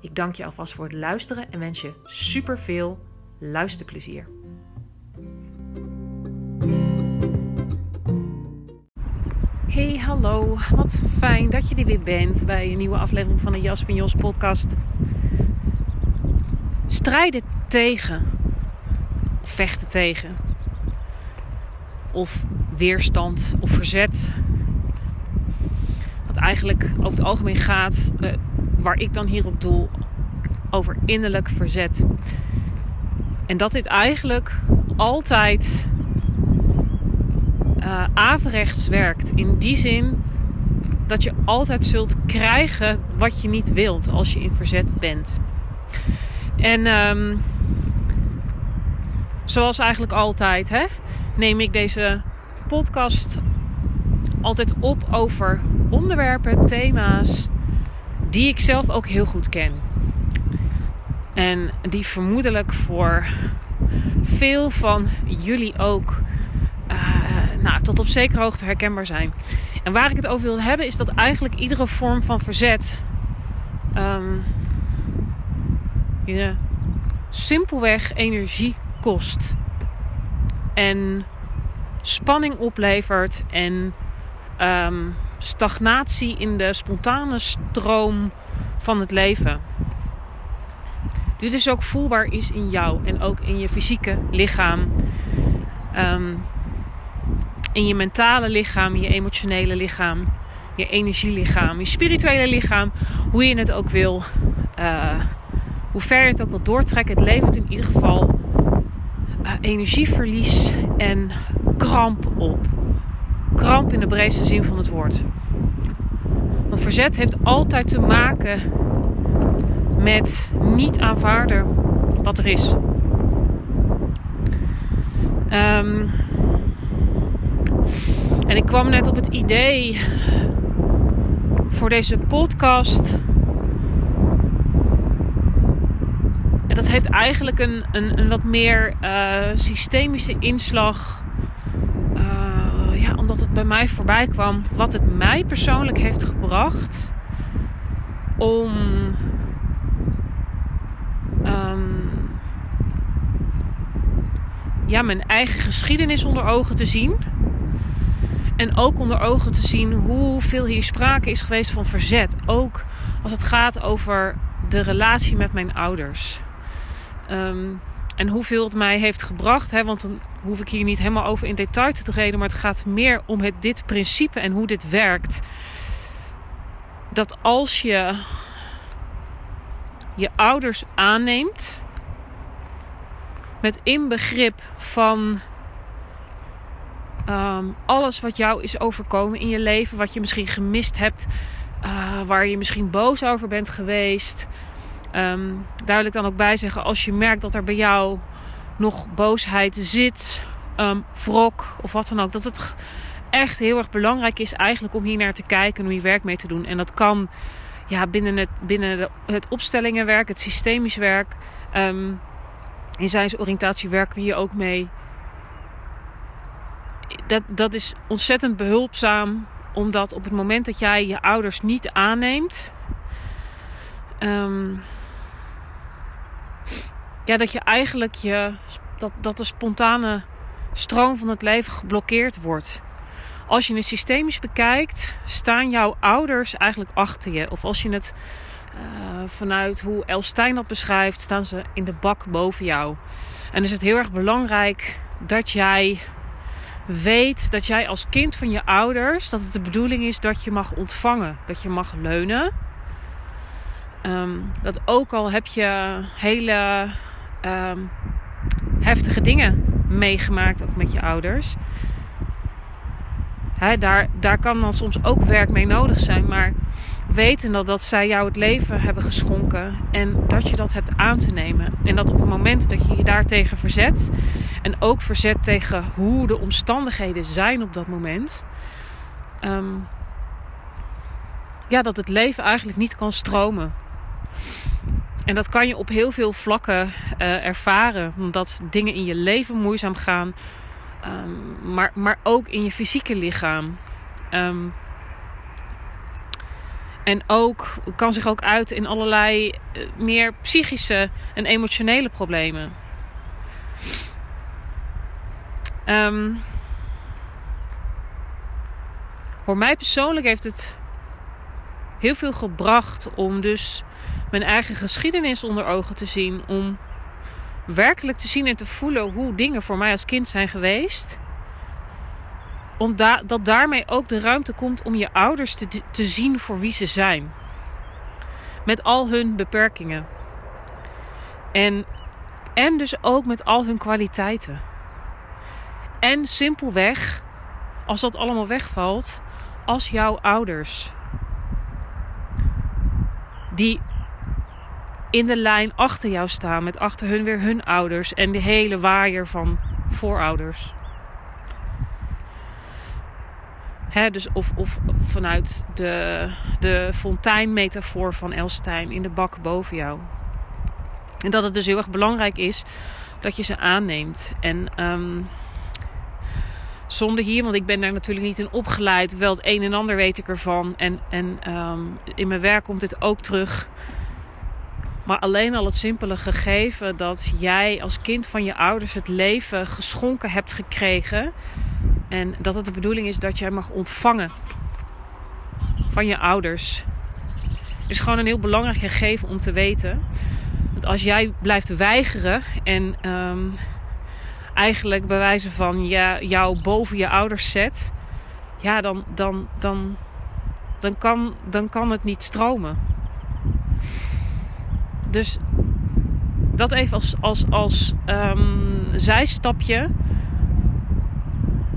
Ik dank je alvast voor het luisteren en wens je super veel luisterplezier. Hey, hallo. Wat fijn dat je er weer bent bij een nieuwe aflevering van de Jas van Jos podcast. Strijden tegen, vechten tegen, of weerstand of verzet. Wat eigenlijk over het algemeen gaat, uh, waar ik dan hier op doel, over innerlijk verzet. En dat dit eigenlijk altijd uh, averechts werkt. In die zin dat je altijd zult krijgen wat je niet wilt als je in verzet bent. En um, zoals eigenlijk altijd, hè, neem ik deze podcast altijd op over onderwerpen, thema's die ik zelf ook heel goed ken. En die vermoedelijk voor veel van jullie ook uh, nou, tot op zekere hoogte herkenbaar zijn. En waar ik het over wil hebben is dat eigenlijk iedere vorm van verzet um, je simpelweg energie kost. En spanning oplevert en um, stagnatie in de spontane stroom van het leven. Dit is ook voelbaar is in jou en ook in je fysieke lichaam. Um, in je mentale lichaam, je emotionele lichaam, je energielichaam, je spirituele lichaam, hoe je het ook wil, uh, hoe ver je het ook wil doortrekken. Het levert in ieder geval uh, energieverlies en kramp op. Kramp in de breedste zin van het woord. Want verzet heeft altijd te maken met niet aanvaarden wat er is. Um, en ik kwam net op het idee voor deze podcast. En dat heeft eigenlijk een, een, een wat meer uh, systemische inslag. Het bij mij voorbij kwam. Wat het mij persoonlijk heeft gebracht om. Um, ja, mijn eigen geschiedenis onder ogen te zien en ook onder ogen te zien hoeveel hier sprake is geweest van verzet. Ook als het gaat over de relatie met mijn ouders. Um, en hoeveel het mij heeft gebracht. Hè, want dan hoef ik hier niet helemaal over in detail te treden. Maar het gaat meer om het, dit principe en hoe dit werkt. Dat als je je ouders aanneemt. Met inbegrip van Um, alles wat jou is overkomen in je leven, wat je misschien gemist hebt, uh, waar je misschien boos over bent geweest. Wil ik dan ook bij zeggen, als je merkt dat er bij jou nog boosheid zit, um, wrok of wat dan ook, dat het echt heel erg belangrijk is eigenlijk om hier naar te kijken en om je werk mee te doen. En dat kan ja, binnen, het, binnen het opstellingenwerk, het systemisch werk. Um, in zijnsoriëntatie werken we hier ook mee dat, dat is ontzettend behulpzaam. Omdat op het moment dat jij je ouders niet aanneemt. Um, ja, dat je eigenlijk je, dat, dat de spontane stroom van het leven geblokkeerd wordt. Als je het systemisch bekijkt, staan jouw ouders eigenlijk achter je. Of als je het vanuit hoe Elstijn dat beschrijft, staan ze in de bak boven jou. En is het heel erg belangrijk dat jij weet dat jij als kind van je ouders, dat het de bedoeling is dat je mag ontvangen, dat je mag leunen. Ehm, dat ook al heb je hele ehm, heftige dingen meegemaakt, ook met je ouders. Daar, daar kan dan soms ook werk mee nodig zijn. Maar weten dat, dat zij jou het leven hebben geschonken. En dat je dat hebt aan te nemen. En dat op het moment dat je je daartegen verzet. En ook verzet tegen hoe de omstandigheden zijn op dat moment. Ehm, ja, dat het leven eigenlijk niet kan stromen. En dat kan je op heel veel vlakken uh, ervaren. Omdat dingen in je leven moeizaam gaan. Um, maar, maar ook in je fysieke lichaam. Um, en ook kan zich ook uiten in allerlei uh, meer psychische en emotionele problemen. Um, voor mij persoonlijk heeft het heel veel gebracht om dus mijn eigen geschiedenis onder ogen te zien. Om werkelijk te zien en te voelen hoe dingen voor mij als kind zijn geweest. Omdat daarmee ook de ruimte komt om je ouders te, te zien voor wie ze zijn. Met al hun beperkingen. En, en dus ook met al hun kwaliteiten. En simpelweg, als dat allemaal wegvalt, als jouw ouders. Die in de lijn achter jou staan. Met achter hun weer hun ouders. En de hele waaier van voorouders. Dus of, of vanuit de, de fonteinmetafoor van Elstein in de bak boven jou. En dat het dus heel erg belangrijk is dat je ze aanneemt. En um, zonder hier, want ik ben daar natuurlijk niet in opgeleid. Wel het een en ander weet ik ervan. En, en um, in mijn werk komt dit ook terug. Maar alleen al het simpele gegeven dat jij als kind van je ouders het leven geschonken hebt gekregen. En dat het de bedoeling is dat jij mag ontvangen van je ouders. Is gewoon een heel belangrijk gegeven om te weten. Dat als jij blijft weigeren en um, eigenlijk bij wijze van ja, jou boven je ouders zet. Ja, dan, dan, dan, dan, kan, dan kan het niet stromen. Dus dat even als, als, als um, zijstapje.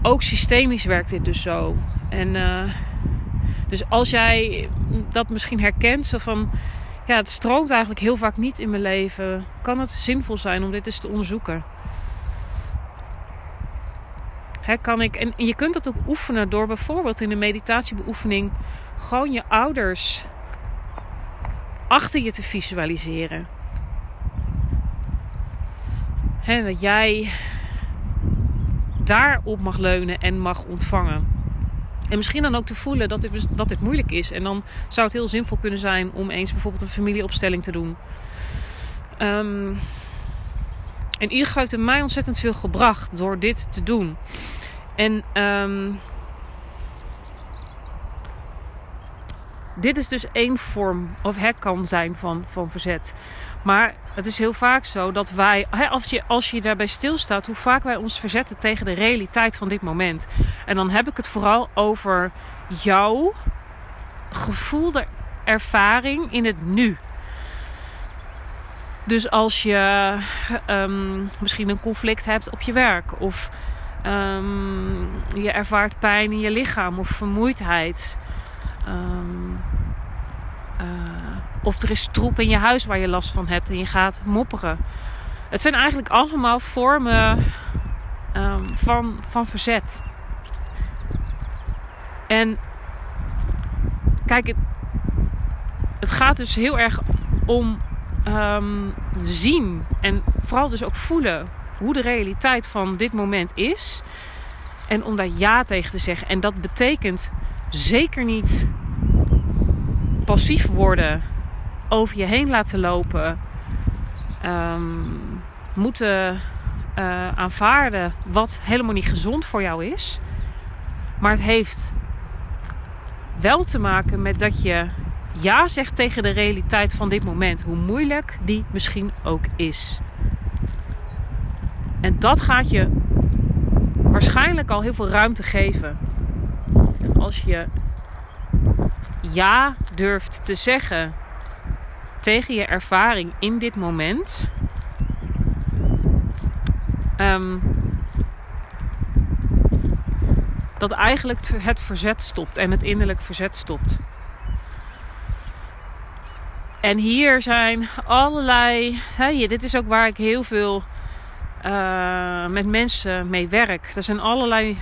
Ook systemisch werkt dit dus zo. En uh, dus als jij dat misschien herkent, zo van ja, het stroomt eigenlijk heel vaak niet in mijn leven, kan het zinvol zijn om dit eens te onderzoeken. He, kan ik, en je kunt dat ook oefenen door bijvoorbeeld in de meditatiebeoefening gewoon je ouders achter je te visualiseren. He, dat jij daarop mag leunen en mag ontvangen. En misschien dan ook te voelen dat dit, dat dit moeilijk is. En dan zou het heel zinvol kunnen zijn om eens bijvoorbeeld een familieopstelling te doen. Um, in ieder geval heeft mij ontzettend veel gebracht door dit te doen. En um, dit is dus één vorm, of het kan zijn van, van verzet. Maar het is heel vaak zo dat wij, als je, als je daarbij stilstaat, hoe vaak wij ons verzetten tegen de realiteit van dit moment. En dan heb ik het vooral over jouw gevoelde ervaring in het nu. Dus als je um, misschien een conflict hebt op je werk, of um, je ervaart pijn in je lichaam of vermoeidheid. Um, of er is troep in je huis waar je last van hebt en je gaat mopperen. Het zijn eigenlijk allemaal vormen van, van verzet. En kijk, het, het gaat dus heel erg om um, zien en vooral dus ook voelen hoe de realiteit van dit moment is. En om daar ja tegen te zeggen. En dat betekent zeker niet passief worden, over je heen laten lopen, um, moeten uh, aanvaarden wat helemaal niet gezond voor jou is. Maar het heeft wel te maken met dat je ja zegt tegen de realiteit van dit moment, hoe moeilijk die misschien ook is. En dat gaat je waarschijnlijk al heel veel ruimte geven. En als je ja durft te zeggen tegen je ervaring in dit moment. Ehm, dat eigenlijk het verzet stopt en het innerlijk verzet stopt. En hier zijn allerlei. Hè, dit is ook waar ik heel veel uh, met mensen mee werk. Er zijn allerlei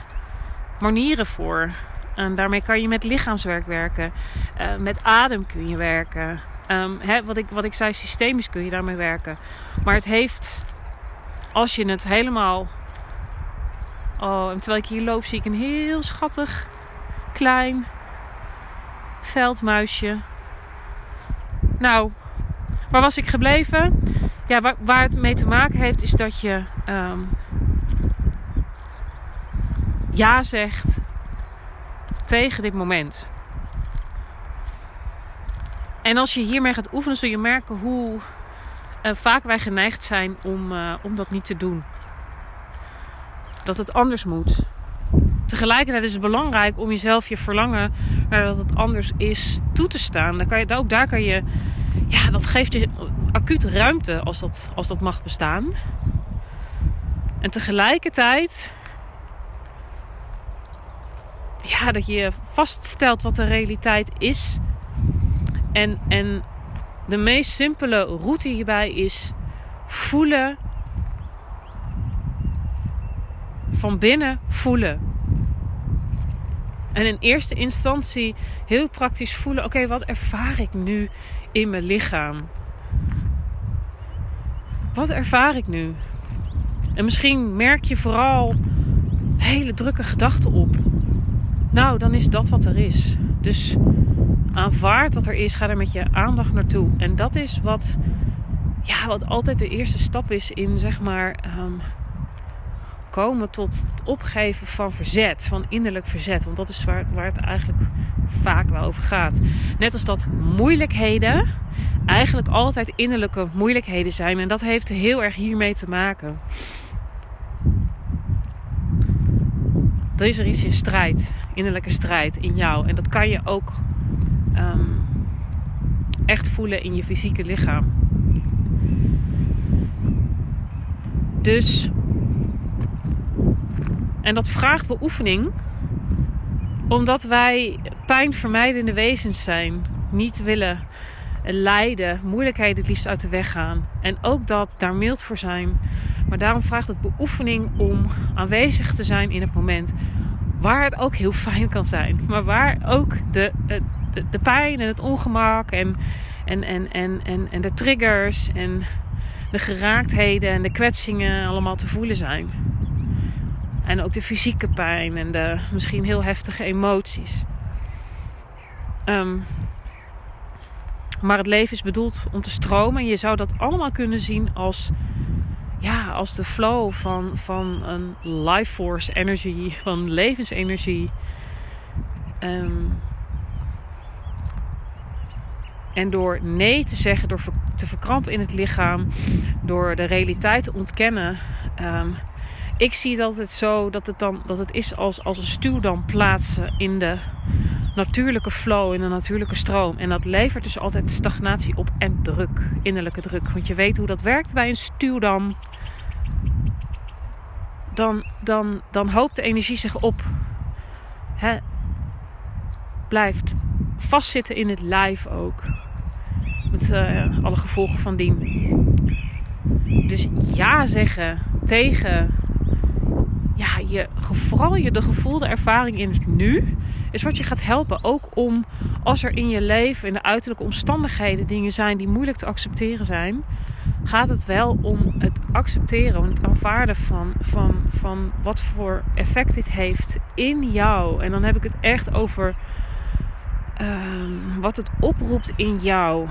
manieren voor. En daarmee kan je met lichaamswerk werken. Uh, met adem kun je werken. Um, hè, wat, ik, wat ik zei, systemisch kun je daarmee werken. Maar het heeft, als je het helemaal. Oh, en terwijl ik hier loop, zie ik een heel schattig, klein veldmuisje. Nou, waar was ik gebleven? Ja, waar, waar het mee te maken heeft, is dat je um, ja zegt tegen dit moment. En als je hiermee gaat oefenen, zul je merken hoe uh, vaak wij geneigd zijn om, uh, om dat niet te doen. Dat het anders moet. Tegelijkertijd is het belangrijk om jezelf je verlangen naar dat het anders is toe te staan. Dan kan je, ook daar kan je, ja, dat geeft je acuut ruimte als dat, als dat mag bestaan. En tegelijkertijd, ja, dat je vaststelt wat de realiteit is. En, en de meest simpele route hierbij is voelen. Van binnen voelen. En in eerste instantie heel praktisch voelen: oké, wat ervaar ik nu in mijn lichaam? Wat ervaar ik nu? En misschien merk je vooral hele drukke gedachten op. Nou, dan is dat wat er is. Dus aanvaard wat er is, ga er met je aandacht naartoe. En dat is wat, ja, wat altijd de eerste stap is in zeg maar um, komen tot het opgeven van verzet, van innerlijk verzet. Want dat is waar, waar het eigenlijk vaak wel over gaat. Net als dat moeilijkheden eigenlijk altijd innerlijke moeilijkheden zijn. En dat heeft heel erg hiermee te maken. Er is er iets in strijd, innerlijke strijd in jou. En dat kan je ook um, echt voelen in je fysieke lichaam. Dus, en dat vraagt beoefening, omdat wij pijnvermijdende wezens zijn, niet willen lijden, moeilijkheden het liefst uit de weg gaan. En ook dat daar mild voor zijn. Maar daarom vraagt het beoefening om aanwezig te zijn in het moment. Waar het ook heel fijn kan zijn. Maar waar ook de, de, pijn en het ongemak en, en, en, en, en, en de triggers en de geraaktheden en de kwetsingen allemaal te voelen zijn. En ook de fysieke pijn en de misschien heel heftige emoties. Um, maar het leven is bedoeld om te stromen. En je zou dat allemaal kunnen zien als, ja, als de flow van, van een life force energy, van levensenergie. Um, en door nee te zeggen, door te verkrampen in het lichaam, door de realiteit te ontkennen. Um, ik zie het altijd zo dat het, dan, dat het is als, als een stuwdam plaatsen in de natuurlijke flow, in de natuurlijke stroom. En dat levert dus altijd stagnatie op en druk, innerlijke druk. Want je weet hoe dat werkt bij een stuwdam. Dan, dan, dan hoopt de energie zich op. Hè? Blijft vastzitten in het lijf ook. Met uh, alle gevolgen van dien. Dus ja zeggen tegen ja, je, vooral je de gevoelde ervaring in het nu is wat je gaat helpen. Ook om als er in je leven, in de uiterlijke omstandigheden, dingen zijn die moeilijk te accepteren zijn, gaat het wel om het accepteren, om het aanvaarden van, van, van wat voor effect dit heeft in jou. En dan heb ik het echt over um, wat het oproept in jou.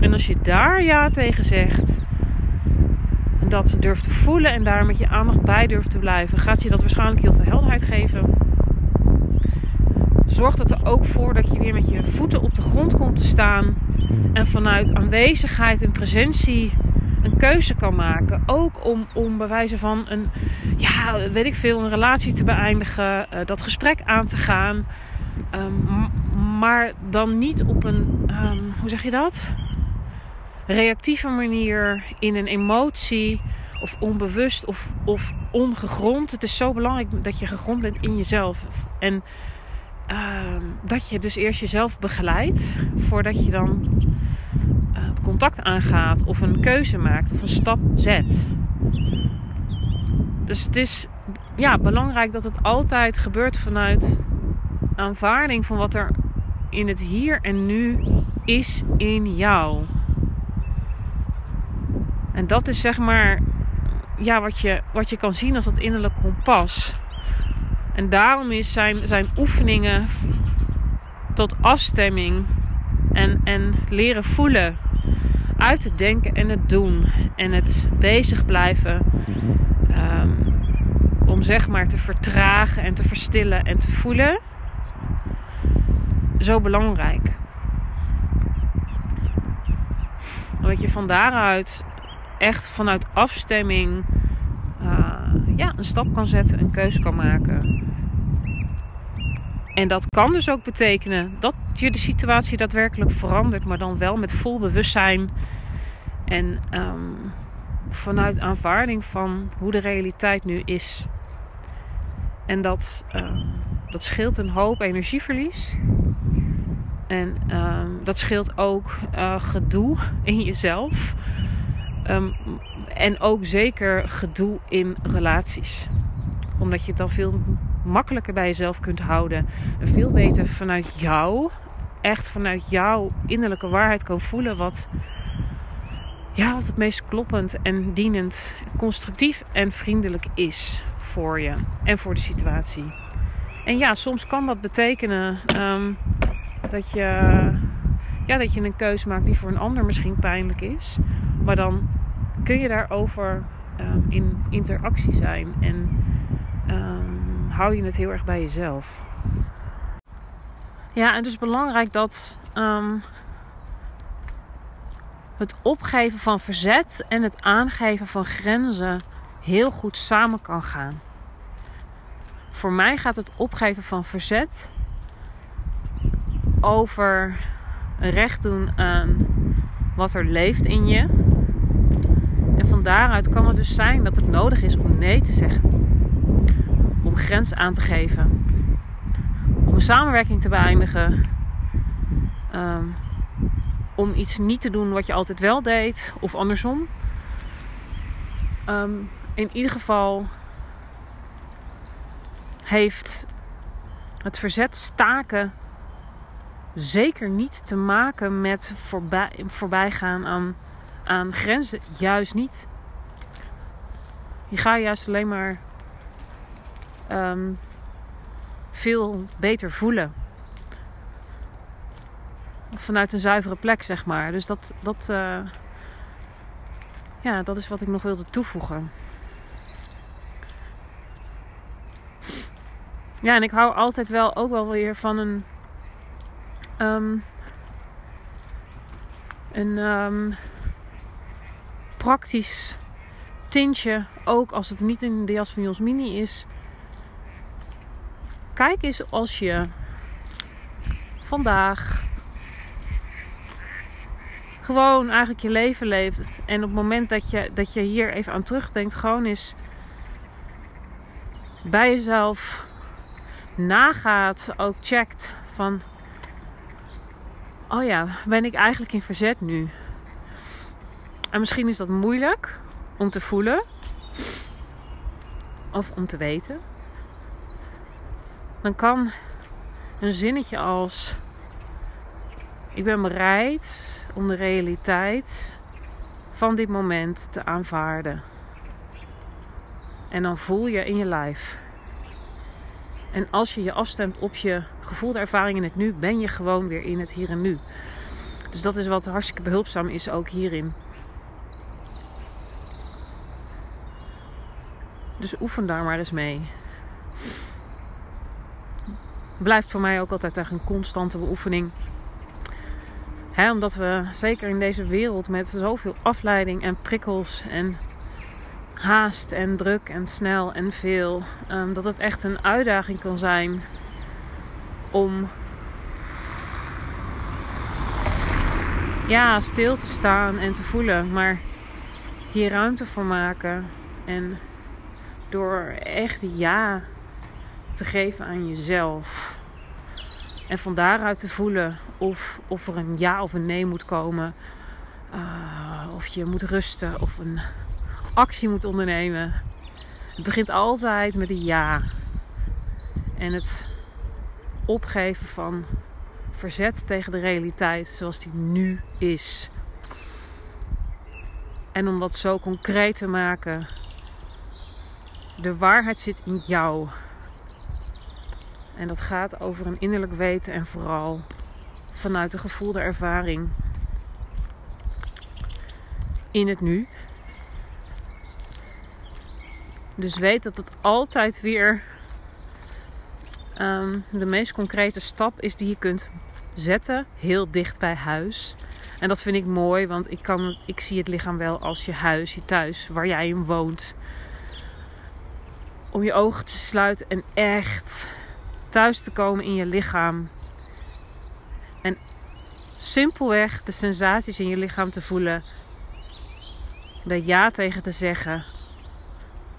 En als je daar ja tegen zegt, dat durft te voelen en daar met je aandacht bij durft te blijven, gaat je dat waarschijnlijk heel veel helderheid geven zorgt het er ook voor dat je weer met je voeten op de grond komt te staan. En vanuit aanwezigheid en presentie een keuze kan maken. Ook om, om bij wijze van een, ja, weet ik veel, een relatie te beëindigen, uh, dat gesprek aan te gaan. Um, maar dan niet op een, um, hoe zeg je dat? Reactieve manier, in een emotie of onbewust of, of ongegrond. Het is zo belangrijk dat je gegrond bent in jezelf. En uh, dat je dus eerst jezelf begeleidt voordat je dan het contact aangaat of een keuze maakt of een stap zet. Dus het is ja, belangrijk dat het altijd gebeurt vanuit aanvaarding van wat er in het hier en nu is in jou. En dat is zeg maar ja, wat, je, wat je kan zien als dat innerlijk kompas. En daarom is zijn, zijn oefeningen tot afstemming en, en leren voelen, uit het denken en het doen en het bezig blijven. Um, om zeg maar te vertragen en te verstillen en te voelen. Zo belangrijk. Dat je van daaruit echt vanuit afstemming uh, ja, een stap kan zetten, een keuze kan maken. En dat kan dus ook betekenen dat je de situatie daadwerkelijk verandert, maar dan wel met vol bewustzijn en um, vanuit aanvaarding van hoe de realiteit nu is. En dat, um, dat scheelt een hoop energieverlies. En um, dat scheelt ook uh, gedoe in jezelf. Um, en ook zeker gedoe in relaties. Omdat je het dan veel makkelijker bij jezelf kunt houden. En veel beter vanuit jou, echt vanuit jouw innerlijke waarheid kan voelen wat, ja, wat het meest kloppend en dienend, constructief en vriendelijk is voor je en voor de situatie. En ja, soms kan dat betekenen um, dat, je, ja, dat je een keuze maakt die voor een ander misschien pijnlijk is. Maar dan kun je daarover um, in interactie zijn en um, hou je het heel erg bij jezelf. Ja, en dus belangrijk dat um, het opgeven van verzet en het aangeven van grenzen heel goed samen kan gaan. Voor mij gaat het opgeven van verzet over recht doen aan wat er leeft in je daaruit kan het dus zijn dat het nodig is om nee te zeggen. Om grenzen aan te geven. Om een samenwerking te beëindigen. Um, om iets niet te doen wat je altijd wel deed. Of andersom. Um, in ieder geval heeft het verzet staken zeker niet te maken met voorbij, voorbijgaan aan aan grenzen juist niet. Je gaat juist alleen maar um, veel beter voelen. Vanuit een zuivere plek, zeg maar. Dus dat, dat, uh, ja, dat is wat ik nog wilde toevoegen. Ja, en ik hou altijd wel ook wel weer van een. Um, een um, praktisch tintje. Ook als het niet in de jas van Jos Mini is. Kijk eens als je vandaag gewoon eigenlijk je leven leeft. En op het moment dat je, dat je hier even aan terugdenkt, gewoon eens bij jezelf nagaat, ook checkt van, oh ja, ben ik eigenlijk in verzet nu? En misschien is dat moeilijk om te voelen of om te weten. Dan kan een zinnetje als: Ik ben bereid om de realiteit van dit moment te aanvaarden. En dan voel je in je lijf. En als je je afstemt op je gevoelde ervaring in het nu, ben je gewoon weer in het hier en nu. Dus dat is wat hartstikke behulpzaam is ook hierin. Dus oefen daar maar eens mee. blijft voor mij ook altijd echt een constante beoefening. Omdat we zeker in deze wereld met zoveel afleiding en prikkels en haast en druk en snel en veel, um, dat het echt een uitdaging kan zijn om ja, stil te staan en te voelen, maar hier ruimte voor maken en door echt ja te geven aan jezelf. En van daaruit te voelen of, of er een ja of een nee moet komen. Uh, of je moet rusten of een actie moet ondernemen. Het begint altijd met een ja. En het opgeven van verzet tegen de realiteit zoals die nu is. En om dat zo concreet te maken, de waarheid zit in jou. En dat gaat over een innerlijk weten en vooral vanuit de gevoelde ervaring in het nu. Dus weet dat het altijd weer um, de meest concrete stap is die je kunt zetten, heel dicht bij huis. En dat vind ik mooi, want ik, kan, ik zie het lichaam wel als je huis, je thuis, waar jij in woont. Om je ogen te sluiten en echt thuis te komen in je lichaam. En simpelweg de sensaties in je lichaam te voelen. Daar ja tegen te zeggen.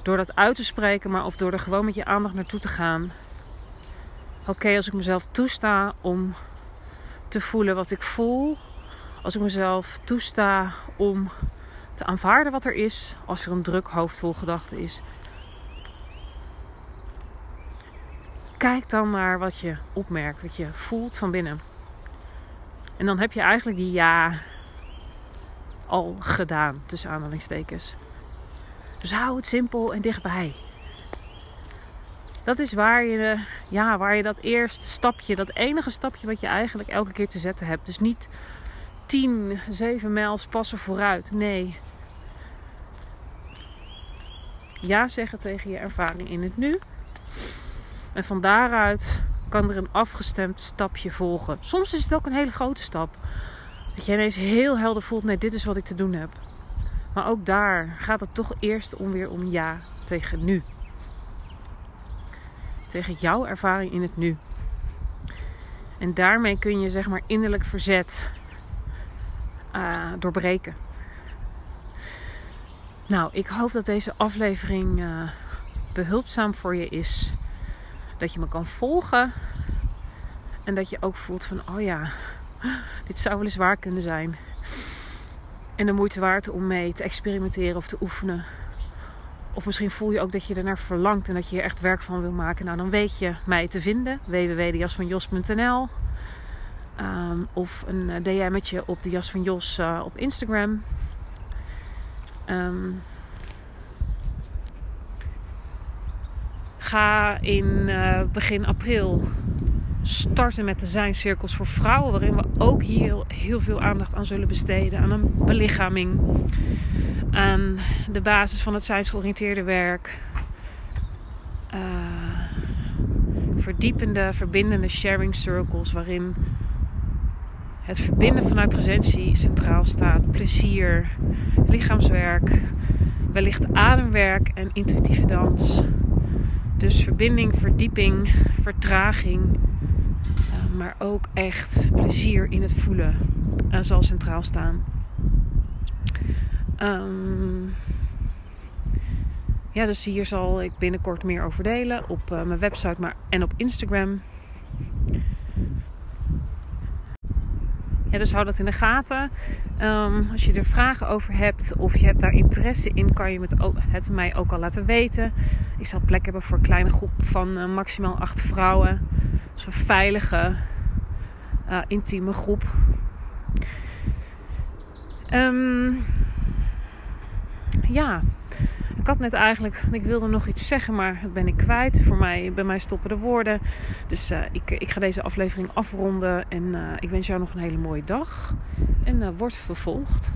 Door dat uit te spreken, maar of door er gewoon met je aandacht naartoe te gaan. Oké, als ik mezelf toesta om te voelen wat ik voel. Als ik mezelf toesta om te aanvaarden wat er is. Als er een druk hoofd vol gedachten is. Kijk dan naar wat je opmerkt, wat je voelt van binnen. En dan heb je eigenlijk die ja al gedaan, tussen aanhalingstekens. Dus hou het simpel en dichtbij. Dat is waar je, ja, waar je dat eerste stapje, dat enige stapje wat je eigenlijk elke keer te zetten hebt. Dus niet 10, 7 mijls passen vooruit. Nee. Ja zeggen tegen je ervaring in het nu. En van daaruit kan er een afgestemd stapje volgen. Soms is het ook een hele grote stap. Dat je ineens heel helder voelt: nee, dit is wat ik te doen heb. Maar ook daar gaat het toch eerst om weer om ja tegen nu. Tegen jouw ervaring in het nu. En daarmee kun je zeg maar innerlijk verzet uh, doorbreken. Nou, ik hoop dat deze aflevering uh, behulpzaam voor je is. Dat je me kan volgen. En dat je ook voelt van, oh ja, dit zou wel eens waar kunnen zijn. En de moeite waard om mee te experimenteren of te oefenen. Of misschien voel je ook dat je ernaar verlangt en dat je er echt werk van wil maken. Nou, dan weet je mij te vinden. www.jasvanjos.nl um, Of een eh, DM'tje op de Jas van Jos uh, op Instagram. Um, ga in uh, begin april starten met de zijncirkels voor vrouwen, waarin we ook hier heel veel aandacht aan zullen besteden. Aan een belichaming, aan de basis van het zijnsgeoriënteerde werk. Uh, verdiepende, verbindende sharing circles, waarin het verbinden vanuit presentie centraal staat. Plezier, lichaamswerk, wellicht ademwerk en intuïtieve dans. Dus verbinding, verdieping, vertraging, uh, maar ook echt plezier in het voelen uh, zal centraal staan. Um, ja, dus hier zal ik binnenkort meer over delen op uh, mijn website maar, en op Instagram. Ja, dus hou dat in de gaten. Um, als je er vragen over hebt of je hebt daar interesse in, kan je het, mij ook al laten weten. Ik zal plek hebben voor een kleine groep van uh, maximaal acht vrouwen. Dus een veilige, uh, intieme groep. Um, ja, ik had net eigenlijk, ik wilde nog iets zeggen, maar dat ben ik kwijt. Voor mij, bij mij stoppen de woorden. Dus uh, ik, ik ga deze aflevering afronden. En uh, ik wens jou nog een hele mooie dag. En uh, word vervolgd.